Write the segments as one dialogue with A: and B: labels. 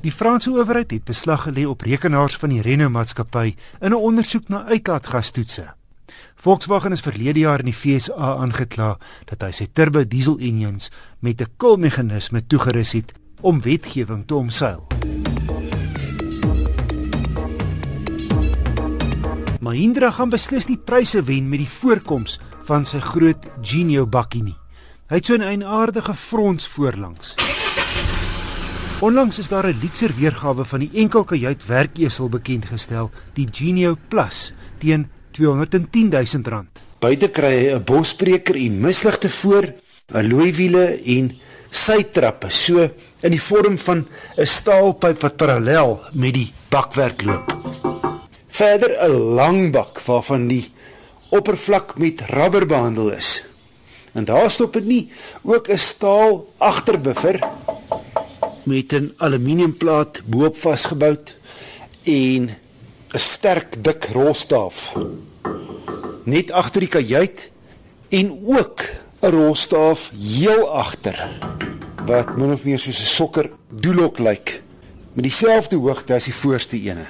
A: Die Franse owerheid het beslag gelê op rekenaars van die Renault maatskappy in 'n ondersoek na uitlaatgastoetse. Volkswagen is verlede jaar in die FSA aangekla dat hy sy turbo diesel engines met 'n koelmeganisme toegerus het om wetgewing te omseil. Mahindra gaan beslis die pryse wen met die voorkoms van sy groot Genio bakkie nie. Hy het so 'n eienaardige frons voorlangs. Onlangs is daar 'n luukser weergawe van die enkelkajuit werkesel bekend gestel, die Genio Plus, teen R210 000.
B: Buite kry hy 'n bosbreker en misligte voor, alloy wiele en sytrappe, so in die vorm van 'n staalpyp wat parallel met die bakwerk loop. Verder 'n lang bak waarvan die oppervlak met rubber behandel is. En daar stop dit nie, ook 'n staal agterbuffer met 'n aluminiumplaat bo-op vasgebou en 'n sterk dik rolstaaf net agter die kajuit en ook 'n rolstaaf heel agter wat min of meer soos 'n sokker doelhok lyk met dieselfde hoogte as die voorste ene.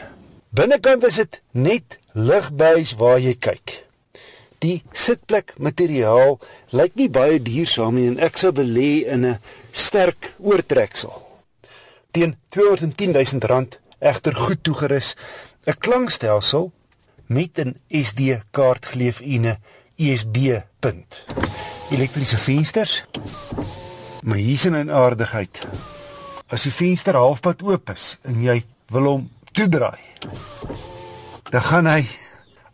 B: Binnekant is dit net ligbuis waar jy kyk. Die sitplek materiaal lyk nie baie duursaam nie en ek sou belê in 'n sterk oortreksel teen R210 000 egter goed toegerus 'n klankstelsel met 'n SD kaartgeleef en 'n USB punt. Elektriese vensters. Maar hier's 'n aardigheid. As die venster halfpad oop is en jy wil hom toedraai, dan gaan hy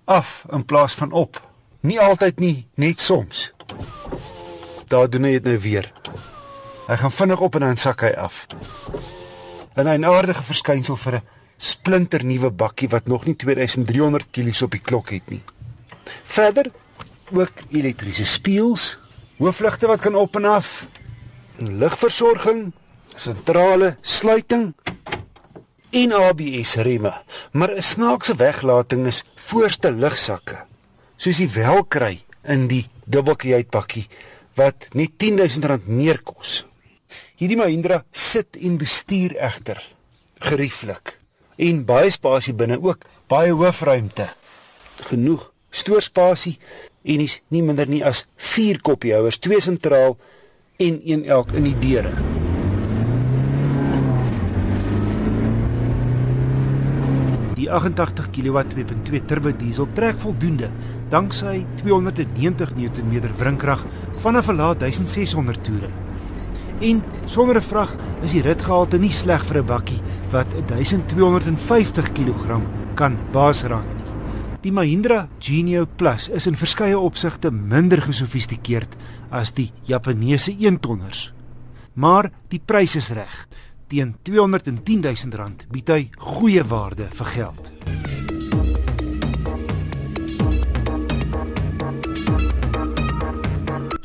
B: af in plaas van op. Nie altyd nie, net soms. Daar doen hy dit nou weer. Hy gaan vinnig op en dan sak hy af. 'n eienaardige verskynsel vir 'n splinternuwe bakkie wat nog nie 2300 kg op die klok het nie. Verder ook elektriese spieëls, hoofligte wat kan op en af, ligversorging, sentrale sluiting en ABS remme, maar 'n snaakse weglating is voorste lugsakke, soos jy wel kry in die dubbeltjie wat net R10000 meer kos. Hierdie Mahindra sit en bestuur egter gerieflik en baie spasie binne ook baie hoofruimte. Genoeg stoorspasie en is nie minder nie as 4 koppiehouers, twee sentraal en een elk in die deure.
A: Die 88 kW 2.2 turbo diesel trek voldoende danksy 290 Nm wrinkrag vanaf 'n lae 1600 toere. En sonder 'n vrag is die ritgehalte nie sleg vir 'n bakkie wat 1250 kg kan baas raak nie. Die Mahindra Genio Plus is in verskeie opsigte minder gesofistikeerd as die Japaneese 1-tonners. Maar die prys is reg. Teen R210 000 bied hy goeie waarde vir geld.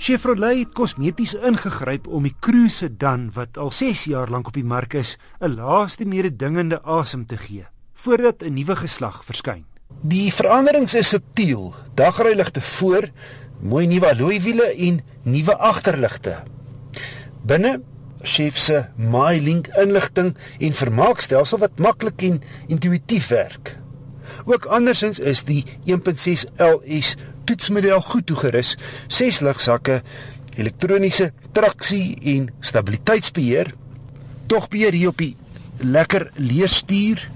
A: Chevrolet het kosmeties ingegryp om die Cruze sedan wat al 6 jaar lank op die mark is, 'n laaste mededingende asem te gee voordat 'n nuwe geslag verskyn.
B: Die veranderings is subtiel. Dagryligte voor, mooi nuwe alloywiele en nuwe agterligte. Binne Chef se MyLink inligting en vermaakstelsel wat maklik en intuïtief werk. Ook andersins is die 1.6 LS toetsmodel goed toegerus, ses lugsakke, elektroniese traksie en stabiliteitsbeheer. Tog beheer hier op die lekker leerstuur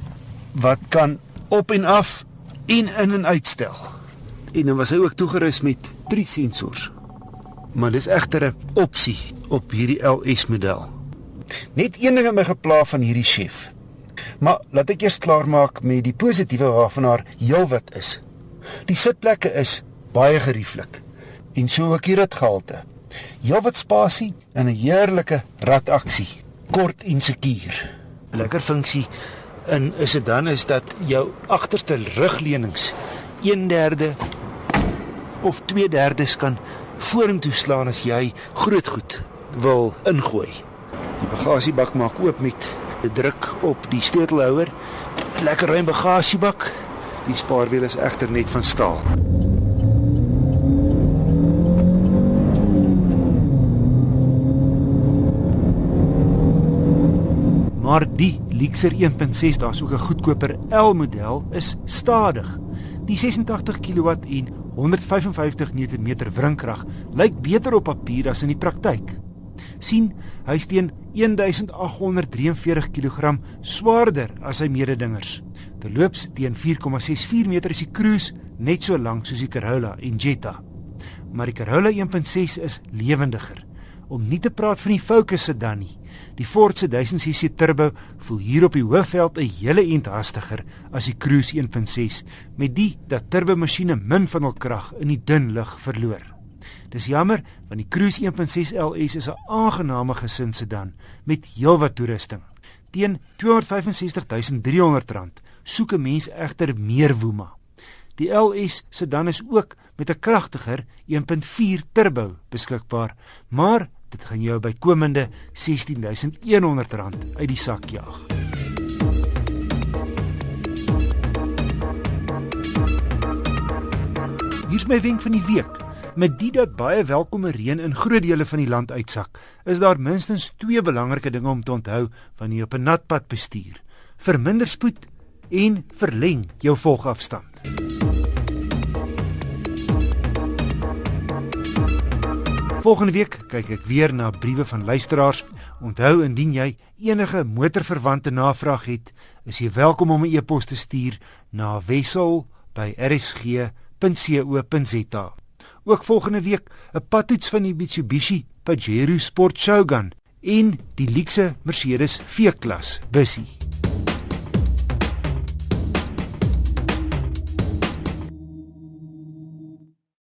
B: wat kan op en af en in en uitstel. En dan was hy ook toegerus met drie sensors. Maar dis egter 'n opsie op hierdie LS model. Net een ding het my gepla van hierdie chef. Maar laat ek eers klaar maak met die positiewe waarvan haar heelwat is. Die sitplekke is baie gerieflik en so ook hier dit gehalte. Heelwat spasie en 'n heerlike rataksie, kort en sekuur. Lekker funksie in is dit dan is dat jou agterste rugleunings 1/3 of 2/3 kan vorentoe slaan as jy groot goed wil ingooi. Die bagasiebak maak oop met 'n druk op die sleutelhouer. Lekker ruim bagasiebak. Die spaarwiel is egter net van staal.
A: maar die Lexer 1.6, daar's ook 'n goedkoper L model, is stadig. Die 86 kW en 155 Nm wrinkrag lyk beter op papier as in die praktyk. Sien, hy steen 1843 kg swaarder as sy mededingers. Terloops teen 4,64 meter is die Cruise net so lank soos die Corolla en Jetta. Maar die Corolla 1.6 is lewendiger. Om nie te praat van die Focus sedan nie. Die Ford se 1000cc turbo voel hier op die hoofveld 'n hele ent hastiger as die Cruise 1.6 met die dat turbo masjiene min van hul krag in die dun lug verloor. Dis jammer want die Cruise 1.6 LS is 'n aangename gesin sedan met heelwat toerusting. Teen R265300 soek 'n mens egter meer woema. Die LS sedan is ook met 'n kragtiger 1.4 turbo beskikbaar, maar dit gaan jou bykomende R16100 uit die sak jaag. Hier's my wenk van die week. Met dit dat baie welkome reën in groot dele van die land uitsak, is daar minstens twee belangrike dinge om te onthou wanneer jy op 'n nat pad bestuur: verminder spoed en verleng jou volgafstand. Volgende week kyk ek weer na briewe van luisteraars. Onthou indien jy enige motorverwante navraag het, is jy welkom om 'n e-pos te stuur na wissel@rsg.co.za. Ook volgende week 'n padtoets van die Mitsubishi Pajero Sport Shogun en die luukse Mercedes V-klas bussie.